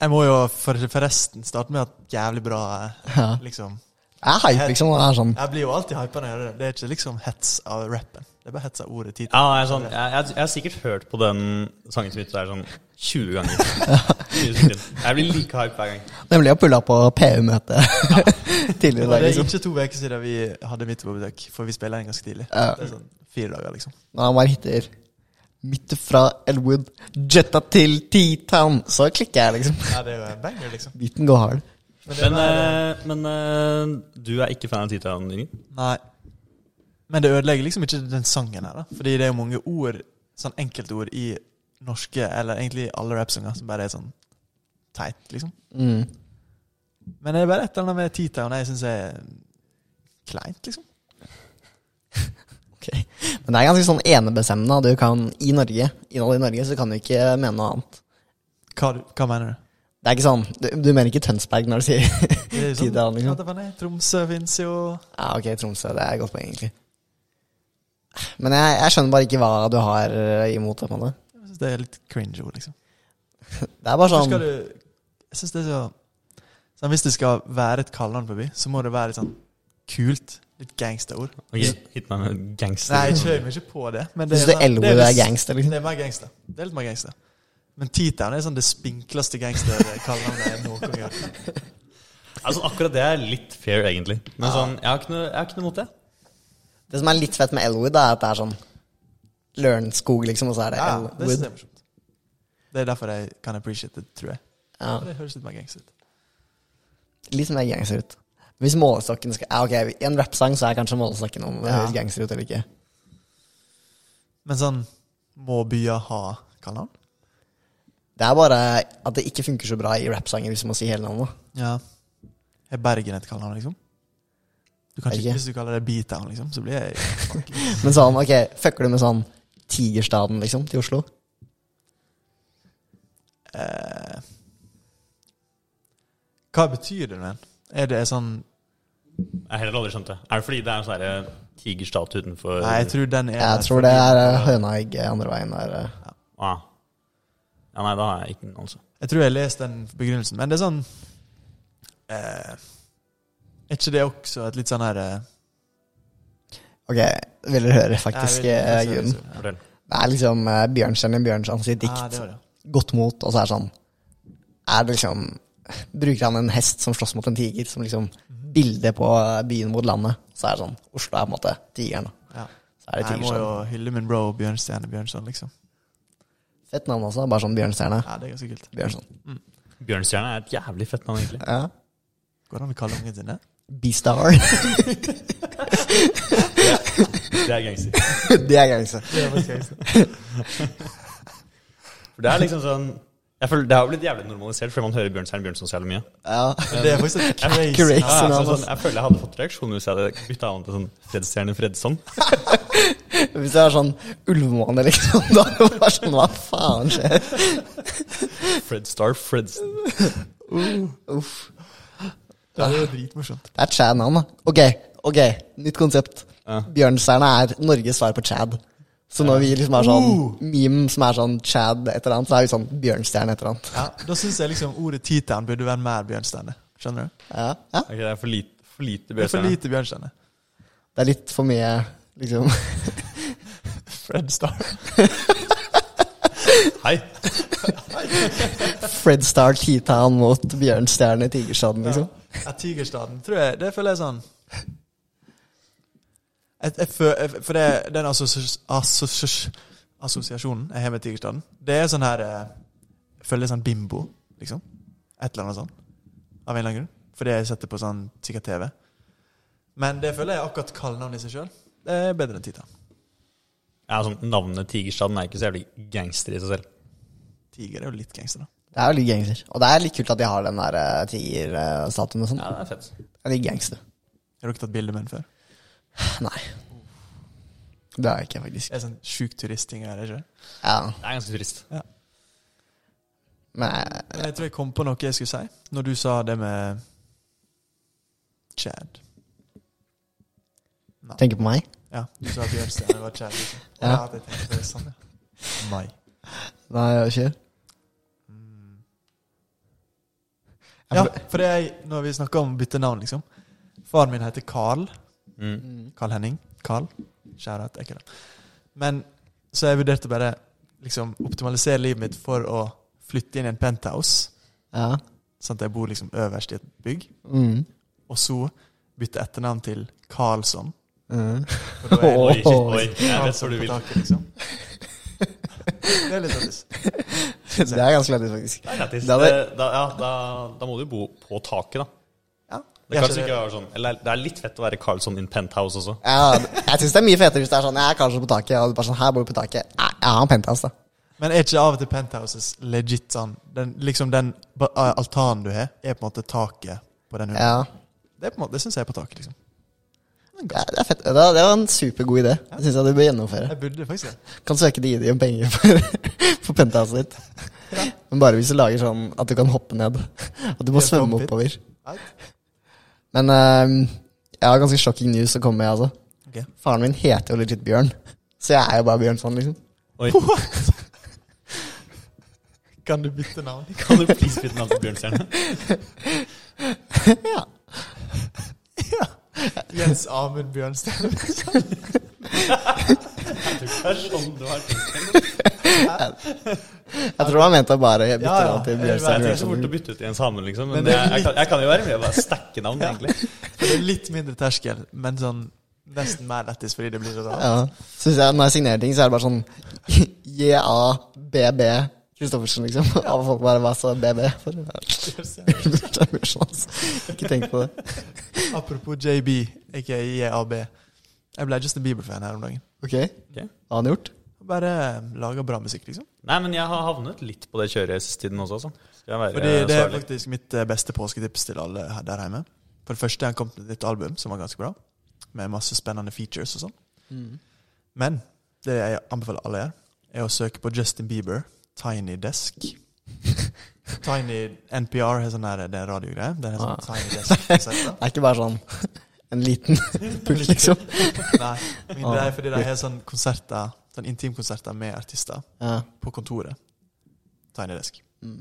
Jeg må jo for, forresten starte med at jævlig bra eh, liksom Jeg er hype, liksom. Det er sånn Jeg blir jo alltid hypa når jeg gjør det. Det er ikke liksom hets av rappen. Det er bare hetsa ordet T-Town. Ja, jeg, er sånn, jeg, jeg, jeg har sikkert hørt på den sangen som der sånn 20 ganger. 20 sekunder. Jeg blir like hype hver gang. Nemlig å pulle pulla på PU-møte Det tidligere i var dag. det er ikke to uker siden vi hadde på besøk, for vi spiller en ganske tidlig. Ja. Det er sånn fire dager, liksom. Når han bare hitter midt fra Elwood, jetta til T-Town, så klikker jeg, liksom. Ja, det er jo en banger, liksom. Biten går hard. Men, Men, er, eh, men eh, du er ikke fan av Titan, Jørgen? Nei. Men det ødelegger liksom ikke den sangen her, da. Fordi det er jo mange ord, sånn enkeltord i norske, eller egentlig i alle rappsanger, som bare er sånn teit, liksom. Mm. Men det er bare et eller annet med T-Town jeg syns er kleint, liksom. Ok. Men det er ganske sånn enebestemmende. Du kan, I Norge, innholdet i Norge, så kan du ikke mene noe annet. Hva, hva mener du? Det er ikke sånn Du, du mener ikke Tønsberg når du sier er T-Town, sånn, liksom? Tromsø fins jo Ja, ok, Tromsø. Det er et godt poeng, egentlig. Men jeg, jeg skjønner bare ikke hva du har eh, imot det. på det. Jeg syns det er litt cringe ord, liksom. Det er bare sånn skal du Jeg synes det er så sånn, Hvis det skal være et kallenavn på by, så må det være litt sånn kult. Litt gangsterord. Okay, Hit meg med gangster. Nei, jeg kjører meg ikke på det. Men det du sånn- Elwood det er gangster, liksom? Det er mer gangster. Det er litt mer gangster. Men T-Town er sånn det spinkleste gangster-kallenavnet jeg noen gang har hørt. Altså, akkurat det er litt fair, egentlig. Men sånn, jeg har ikke noe, jeg har ikke noe mot det. Det som er litt fett med Elwood, er at det er sånn Lørenskog, liksom, og så er det Ja, det synes Elwood. jeg er morsomt. Det er derfor jeg kan appreciate det, tror jeg. Ja, For Det høres litt mer gangster ut. litt mer gangster ut. Hvis målestokken skal ja, ok, I en rappsang så er kanskje målestokken om det Ja. høres gangster ut eller ikke. Men sånn Må byer ha kallenavn? Det er bare at det ikke funker så bra i rappsanger hvis du må si hele navnet. Ja. Er Bergen et kallenavn, liksom? Du kan ikke, ikke. hvis du kaller det B-Town, liksom, så blir jeg Men sånn, ok, fucker du med sånn Tigerstaden, liksom, til Oslo? eh, Hva betyr det, men? Er det sånn Jeg har heller aldri skjønt det. Er det fordi det er en sånn tigerstat tigerstatue utenfor Nei, jeg tror den er Jeg tror det er eh, høna og egget andre veien der. Ja. ah. Ja, nei, da har jeg ikke noe, altså. Jeg tror jeg har lest den begrunnelsen, men det er sånn eh, Er ikke det også et litt sånn her eh, Ok, vil dere høre faktisk vil- eh, grunnen? Ja. Det er liksom uh, Bjørnstjerne Bjørnsons dikt. Ah, det det. Godt mot, og så er det sånn Er det liksom Bruker han en hest som slåss mot en tiger, som liksom bilde på byen mot landet. Så er det sånn Oslo er på en måte tigeren. Ja. Så er det Jeg må jo hylle min bro Bjørnstjerne Bjørnson, liksom. Fett navn også. Bare sånn Bjørnstjerne. Ja, det er ganske kult. Bjørnson. Bjørnstjerne er et jævlig fett navn, egentlig. Ja. Går det an å kalle ungen sin det? B-Star. Det er gangster. det er gangster. For det er liksom sånn Jeg føler Det har blitt jævlig normalisert, fordi man hører Bjørnstein Bjørnson så jævlig mye. Ja. Det er faktisk et crazy. Crazy. Ja, altså, sånn, jeg føler jeg hadde fått reaksjon hvis jeg hadde bytta an til sånn Fredstjerne Fredsson. Hvis jeg er sånn ulvemåne, liksom, da hadde det vært sånn Hva faen skjer? Fredstar Fredson. Uff. Det er jo dritmorsomt. Det er Chad-navn, da. Ok, ok, nytt konsept. Ja. Bjørnstjerne er Norges svar på Chad. Så når vi liksom har sånn meme som er sånn Chad et eller annet, så er vi sånn Bjørnstjerne et eller annet. Ja, da syns jeg liksom ordet T-Town burde være mer Bjørnstjerne. Skjønner du? Ja, ja. Ok, det er for lite, for lite Det er for lite Bjørnstjerne. Det er litt for mye, liksom. Fred Star. Hei! Fred Star T-Town mot Bjørnstjerne Tigerstaden, liksom. Ja, Tigerstaden tror jeg Det føler jeg sånn jeg, jeg, For, jeg, For det, den assosi- assosi- assosiasjonen jeg har med Tigerstaden, det er sånn her eh, Jeg føler det er sånn bimbo, liksom. Et eller annet sånn. Av en eller annen grunn. Fordi jeg setter på sånn sikkert TV. Men det føler jeg akkurat kallenavnet i seg sjøl. Det er bedre enn Titan. Ja, sånn, Navnet Tigerstaden er ikke så jævlig gangster i seg selv. Tiger er jo litt gangster, da. Det er jo litt gangster. Og det er litt kult at de har den der uh, tigerstatuen og sånn. Ja, det er fett. Det er litt gangster. Har dere tatt bilde med den før? Nei. Det har jeg ikke, faktisk. Det er sånn sjuk turistting, er det ikke? Ja, Det er ganske turist. men jeg, Men jeg tror jeg kom på noe jeg skulle si, når du sa det med Chad. Nei. tenker på meg. Ja, du sa at Bjørnstjerne var Chad. Liksom. Ja. Ja. det tenkte jeg det sånn, ja. Nei. Nei, kjør. Ja, for det er, når vi snakker om å bytte navn, liksom. Faren min heter Carl. Mm. Carl Henning. Carl. Kjære, ikke det. Men så jeg vurderte bare liksom optimalisere livet mitt for å flytte inn i en penthouse. Ja. Sånn at jeg bor liksom øverst i et bygg. Mm. Og så bytte etternavn til Karlsson. Mm. For da er Oi, det oi, jeg vet hvor du vil. taket, liksom. Det er litt lættis. Det er ganske lættis, faktisk. Det er lættis. Det Da, ja, da, da må du bo på taket, da. Ja. Det, kan ikke sånn, eller det er litt fett å være Carlson in penthouse også. Ja, jeg syns det er mye fetere hvis det er sånn Jeg er Carlson på taket, og du bare sånn Her bor du på taket. Jeg jeg har en penthouse, da. Men er ikke av og til penthouses legit sånn den, Liksom den altanen du har, er på en måte taket på den hunden? Ja. Det, på en måte- det syns jeg er på taket, liksom. Ja det er fett. Det var, det var en supergod idé. Det syns jeg du bør gjennomføre. Jeg burde faktisk det. Kan søke de om penger for, for penthouset ditt. Men bare hvis du lager sånn at du kan hoppe ned. At du må svømme oppover. Men eh, jeg har ganske shocking news å komme med, altså. Okay. Faren min heter jo legit Bjørn. Så jeg er jo bare Bjørnson, liksom. Oi, Kan du bytte navn? kan du please bytte navn til Bjørnstjerne? Ja. Jens Amund Bjørnstjerne. Det er sånn du har tenkt det. Jeg tror han mente bare bytte Ja, til Jeg Jeg Bjørnstein så fort å bytte ut Jens Amund, liksom. Men, Men det er jeg, jeg, kan, jeg kan jo være med og bare stacke navn, egentlig. For det er litt mindre terskel, men sånn nesten mer lættis fordi det blir så rart. Ja. Jeg Når jeg signerer ting, så er det bare sånn J-A-B-B Kristoffersen, liksom. Av folk bare Hva så BB? For ja. Bjørnson, altså. Ikke tenk på det. Apropos JB, aka JAB. Jeg ble Justin Bieber-fan her om dagen. Ok? okay. Hva har han gjort? Bare laga bra musikk, liksom. Nei, men jeg har havnet litt på det kjøret siste tiden også, altså. Skal jeg være Fordi det er faktisk mitt eh, beste påsketips til alle her der hjemme. For det første, han kom med et nytt album som var ganske bra. Med masse spennende features og sånn. Men det jeg anbefaler alle gjør, er å søke på Justin Bieber, Tiny Desk. Tiny NPR har sånn det er radiogreie. Det er sånn Ah. Tiny Desk-konsept. Det er ikke bare sånn en liten pult, liksom. Nei, men det er fordi de har sånn konserter, sånn intimkonserter med artister Ja. på kontoret. Tiny Desk. Mm.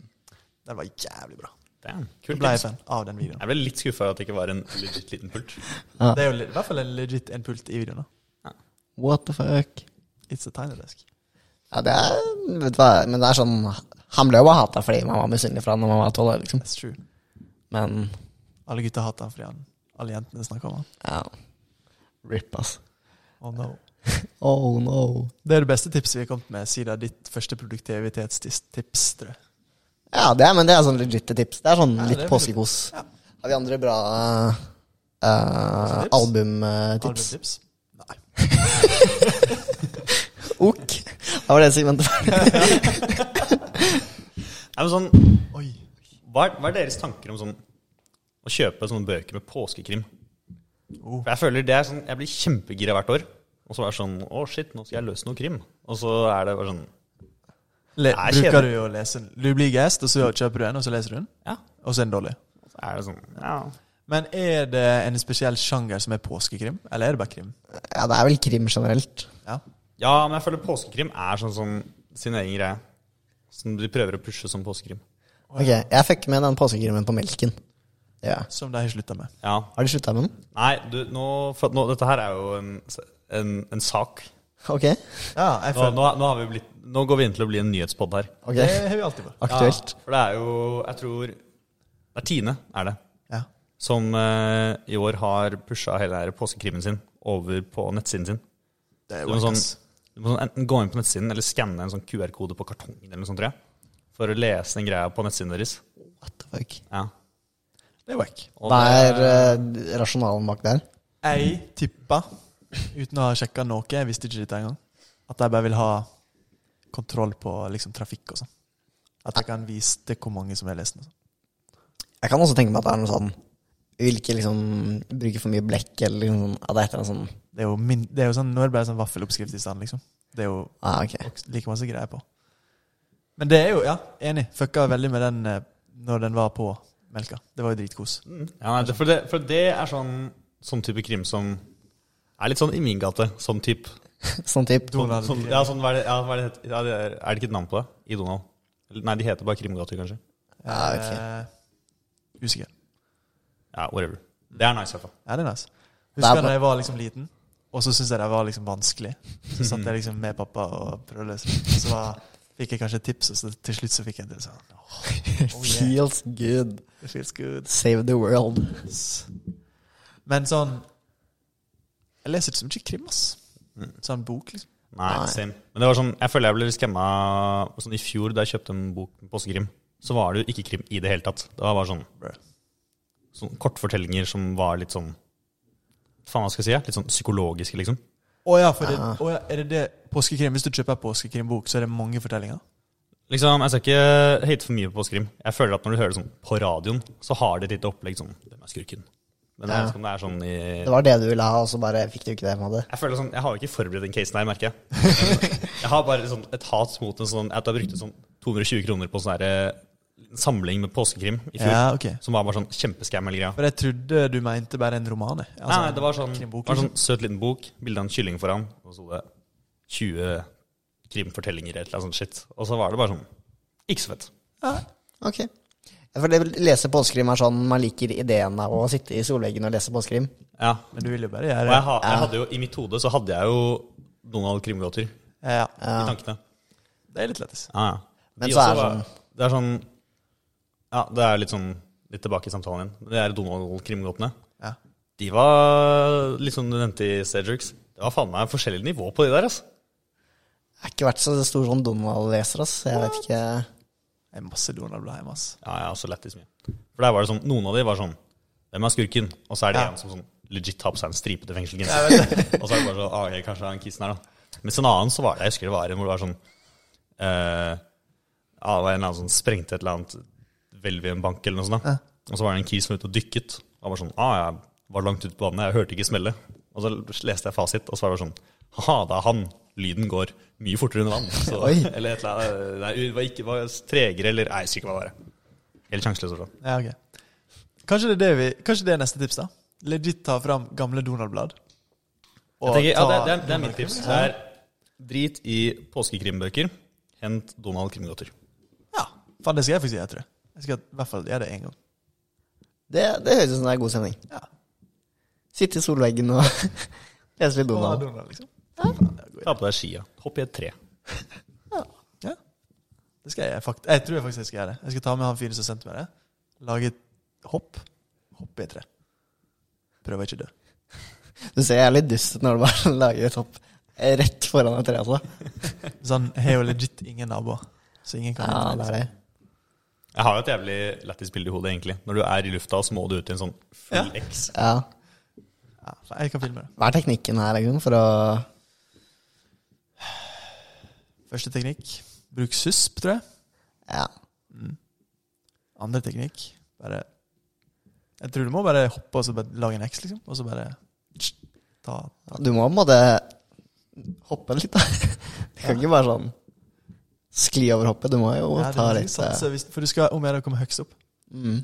Den var jævlig bra. Damn, kult ble jeg fan av den videoen. Jeg ble litt skuffa over at det ikke var en legit liten pult. Ja. Det er jo i hvert fall en legit en pult i videoen. da What the fuck? It's a tiny desk. Ja, det er Vet du hva, men det er sånn Han ble jo bare hata fordi man var misunnelig for han når man var tolv år, liksom. That's true. Men Alle gutta hater han fordi han alle jentene snakker om han. ja. Rip, ass. Oh no. Oh no. Det er det beste tipset vi har kommet med siden ditt første produktivitetstips, tror jeg. Ja, det er, men det er sånn legitte tips. Det er sånn Ja, litt påskekos. Ja. Har vi andre bra uh, tips? albumtips? Album Nei. Ok. Da var det segmentet ferdig. Nei, men sånn, hva, er, hva er deres tanker om sånn å kjøpe sånne bøker med påskekrim? Oh. For jeg føler det er sånn, jeg blir kjempegira hvert år. Og så er det sånn Å, shit, nå skal jeg løse noe krim. Og så er det bare sånn Le, Nei, bruker du å lese den? Du blir guest, og så kjøper du en, og så leser du den? Ja. Og så er den dårlig. Så er det sånn Ja. Men er det en spesiell sjanger som er påskekrim, eller er det bare krim? Ja, det er vel krim generelt. Ja. Ja, men jeg føler påskekrim er sånn som sin egen greie. Som de prøver å pushe som påskekrim. Ok, jeg fikk med den påskekrimen på melken. Ja. Som de har slutta med. Ja. Har de slutta med den? Nei, du, nå, for nå Dette her er jo en, en, en sak. Ok, Ja, jeg Nå, føler nå, nå, har vi blitt, nå går vi inn til å bli en nyhetspod her. ok. Det har vi alltid vært. Aktuelt. Ja, for det er jo Jeg tror Det er Tine, er det. Ja. Som eh, i år har pusha hele påskekrimen sin over på nettsiden sin. Det er jo sånn. Du må sånn enten gå inn på nettsiden eller skanne en sånn QR-kode på kartongen eller noe sånt, tror jeg. For å lese den greia på nettsiden deres. What the fuck? Ja. Det er wack. Hva er eh, rasjonalen bak der? Jeg tippa, uten å ha sjekka noe, jeg visste ikke dette engang, at de bare vil ha kontroll på liksom, trafikk og sånn. At jeg kan vise til hvor mange som har lest den. og sånn. Jeg kan også tenke meg at det er noe sånn vil ikke liksom bruke for mye blekk, eller liksom sånt At det er et eller annet sånn Det er jo, min, det er jo sånn, Nå er det bare sånn vaffeloppskrift i stand, liksom. Det er jo ah, ok. like masse greier på. Men det er jo, ja, enig. Fucka veldig med den eh, når den var på melka. Det var jo dritkos. Ja, nei, for, det, for det er sånn, sånn type krim som er litt sånn i min gate. Sånn type Sånn type. sånn, Donald sånn, ja, sånn, hva er, det, ja, hva er, det, ja, det er, er det ikke et navn på det? I Donald? Nei, de heter bare Krimgater, kanskje. Ja, ok. Eh, usikker. Ja, whatever. Det er nice, i hvert fall. Ja, det er nice. Er Husker da jeg var liksom liten, og så syntes jeg det var liksom vanskelig. Så satt jeg liksom med pappa og prøvde å løse det. Så var, fikk jeg kanskje et tips, og så til slutt så fikk jeg det sånn. Oh, yeah. Feels good. It feels good. Save the world. Men sånn Jeg leser ikke så mye krim, ass. Mm. Sånn bok, liksom. Nei, Nei. same. Men det var sånn, jeg føler jeg ble litt skremma sånn i fjor da jeg kjøpte en bok med påskekrim. Så var det jo ikke krim i det hele tatt. Det var bare sånn, Bruh. Sånn kortfortellinger som var litt sånn Faen, hva skal jeg si? Litt sånn psykologiske, liksom. Å ja, for det, Ah. å ja, er det det påskekrim? Hvis du kjøper påskekrimbok, så er det mange fortellinger? Liksom, Jeg skal ikke hate for mye på påskekrim. Jeg føler at når du hører det sånn på radioen, så har det et lite opplegg sånn Hvem er skurken? Men jeg Ja. vet ikke om det er sånn i Det var det du ville ha, og så bare fikk du ikke det. med det? Jeg føler sånn, jeg har jo ikke forberedt den casen her, merker jeg. Jeg har bare sånn et hat mot en sånn At jeg brukte sånn 220 kroner på sånn her, eh, samling med påskekrim i fjor. Ja, okay. Som var bare sånn kjempeskammel. For jeg trodde du mente bare en roman. Altså, Nei, nei, det var sånn, det var sånn søt liten bok, bilde av en kylling foran, og så det 20 krimfortellinger eller noe sånt shit. Og så var det bare sånn Ikke så fett. Ok. For det lese påskekrim er sånn man liker ideen av å sitte i solveggen og lese påskekrim. Ja. Men du vil jo bare Og gjøre jeg, ha, jeg hadde jo, i mitt hode så hadde jeg jo Donald Krimgåter Ja, i tankene. det er litt lettest. Ja, ja. Men De så er det var- sånn- Det er sånn Ja, det er litt sånn Litt tilbake i samtalen igjen. Det er Donald-krimgåtene. Ja. De var litt sånn du nevnte i Cedrics. Det var faen meg forskjellig nivå på de der, altså. Jeg har ikke vært så stor sånn Donald-leser, ass. Jeg vet ikke Det er masse Donald-blad hjemme, ass. Ja, jeg har også lættis mye. For der var det sånn Noen av de var sånn Hvem er skurken? Og så er det Ja. en som sånn legit har på seg en stripete fengselgenser. og så er det bare sånn ah, Kanskje er kissen her, da. Mens en annen så var det Jeg husker det var en hvor det var sånn uh, Ja, det var en eller annen som sprengte et eller annet hvelv i en bank eller noe sånt. da Og så var det en kis som var ute og dykket. Og var sånn Ah, jeg var langt ute på vannet, jeg hørte ikke smelle. Og så leste jeg fasit, og så var det sånn Ha-ha, det er han. Lyden går mye fortere under vann. Så, eller et eller annet. Nei, det var ikke var tregere, eller Nei, jeg husker ikke hva det var. Helt sjanseløst. Sånn. Ja, ok. Kanskje det er, det vi, kanskje det er neste tips, da? Legit ta fram gamle Donald-blad. Ja, det, det, er, det er mitt tips. Det er drit i påskekrimbøker. Hent Donald Krimgodter. Ja. Faen, det skal jeg faktisk gjøre, tror jeg. Jeg skal i hvert fall gjøre det én gang. Det, det høres ut som det er god stemning. Ja. Sitte i solveggen og lese litt Å, Donald. Donald, liksom. Ta på deg skia. Hopp i et tre. Ja. Det skal jeg faktisk. Jeg tror jeg faktisk jeg skal gjøre det. Jeg skal ta med han fyren som sendte meg det. Lage et hopp. Hoppe i et tre. Prøver ikke dø. Du ser jeg er litt dust når du bare lager et hopp rett foran et tre. Altså. Sånn, jeg har jo legit ingen naboer. Så ingen kan Ja, det er det. Jeg har jo et jævlig lættis bilde i hodet, egentlig. Når du er i lufta, så må du ut i en sånn full Ja. X. Ja. Ja, jeg kan filme det. Hva er teknikken her liksom, for å Første teknikk. Bruk susp, tror jeg. Ja. Andre teknikk Bare Jeg tror du må bare hoppe og så bare lage en X, liksom. Og så bare ta Du må på en måte hoppe litt, da. Du kan ikke bare sånn skli over hoppet. Du må jo Ja, ta litt sant, eh, hvis, For du skal om jeg komme høyest opp. mm.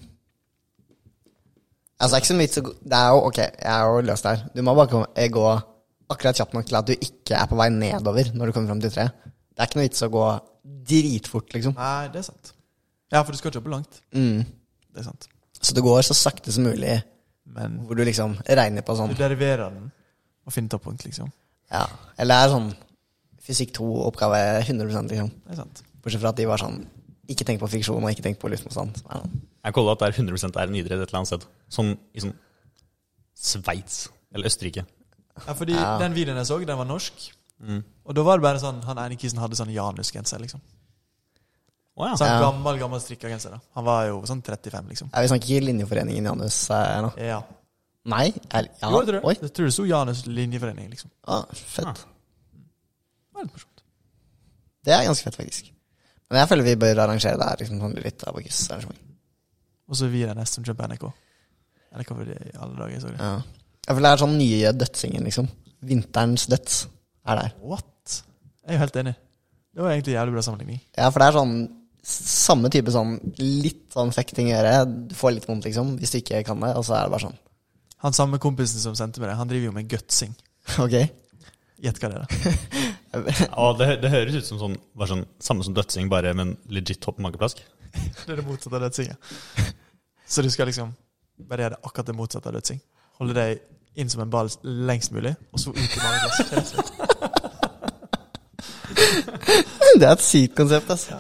Altså, det er ikke så mye så Det er jo ok, jeg er jo løst der. Du må bare komme, eh, gå akkurat kjapt nok til at du ikke er på vei nedover når du kommer fram til tre. Det er ikke noe vits å gå dritfort, liksom. Nei, det er sant. Ja, for du skal ikke hoppe langt. Mm. Det er sant. Så du går så sakte som mulig, Men hvor du liksom regner på sånn du deriverer den og finner toppunkt, liksom. Ja. Eller det er sånn fysikk 2-oppgave 100 liksom. Det er sant. Bortsett fra at de var sånn Ikke tenk på friksjon og ikke tenk på luftmotstand. er sånn. Jeg kaller at det er 100% er en idrett et eller annet sted. Sånn i sånn Sveits eller Østerrike. Ja, fordi Ja. den videoen jeg så, den var norsk. Mm. Og da var det bare sånn Han ene kisen hadde sånn Janus-genser, liksom. Oh, ja. Sånn Ja. gammel, gammel strikka genser. da Han var jo sånn 35, liksom. Ja, vi snakker ikke Linjeforeningen Janus her nå. Ja. Nei? Er, ja. Jo, jeg tror det. Oi. Jeg tror det sto Janus linjeforening, liksom. Ah, fett. Ah. Det var litt morsomt. Det er ganske fett, faktisk. Men jeg føler vi bør arrangere det her. Liksom, sånn litt abokus-arrangement. Og så er vi den neste som kjøper NRK. Eller hva var det i alle dager, jeg. Ja. Jeg føler det er sånn nye dødsingen, liksom. Vinterens døds er der. What? Jeg er jo helt enig. Det var egentlig jævlig bra sammenligning. Ja, for det er sånn samme type sånn litt sånn fekting å gjøre. Du får litt vondt, liksom, hvis du ikke kan det. Og så er det bare sånn. Han samme kompisen som sendte meg det, han driver jo med gutsing. Ok. Gjett hva det er. Og det, det høres ut som sånn, sånn samme som dødsing, bare med en legit topp mageplask. Det er det motsatte av dødsing. ja. Så du skal liksom bare gjøre akkurat det motsatte av dødsing. Holde deg inn som en ball lengst mulig, og så ut i mageplass. Rett. Det er et sykt konsept, altså.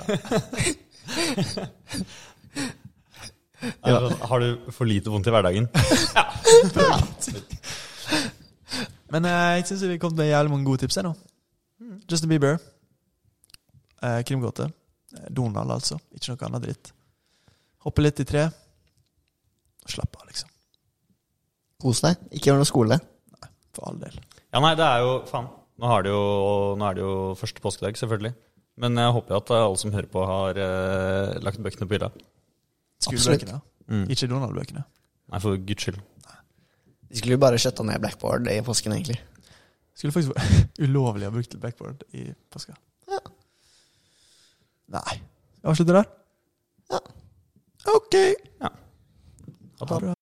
Ja. har du for lite vondt i hverdagen? Men eh, jeg syns vi kom med jævlig mange gode tips her nå. Justin Bieber. Eh, Krimgåte. Eh, Donald, altså. Ikke noe annet dritt. Hoppe litt i tre. Slapp av, liksom. Kos deg. Ikke gjør noe skole. Nei, For all del. Ja, nei, det er jo Faen. Nå, har det jo, nå er det jo første påskedag, selvfølgelig. Men jeg håper jo at alle som hører på, har eh, lagt bøkene på hylla. Skolebøkene. Mm. Ikke Donald-bøkene. Nei, for guds skyld. Nei. De skulle jo bare skjøtta ned Blackboard i påsken, egentlig. Skulle faktisk være ulovlig å bruke backboard i påska. Ja. Nei. Avslutter der? Ja. OK. Ja. Ha det. bra.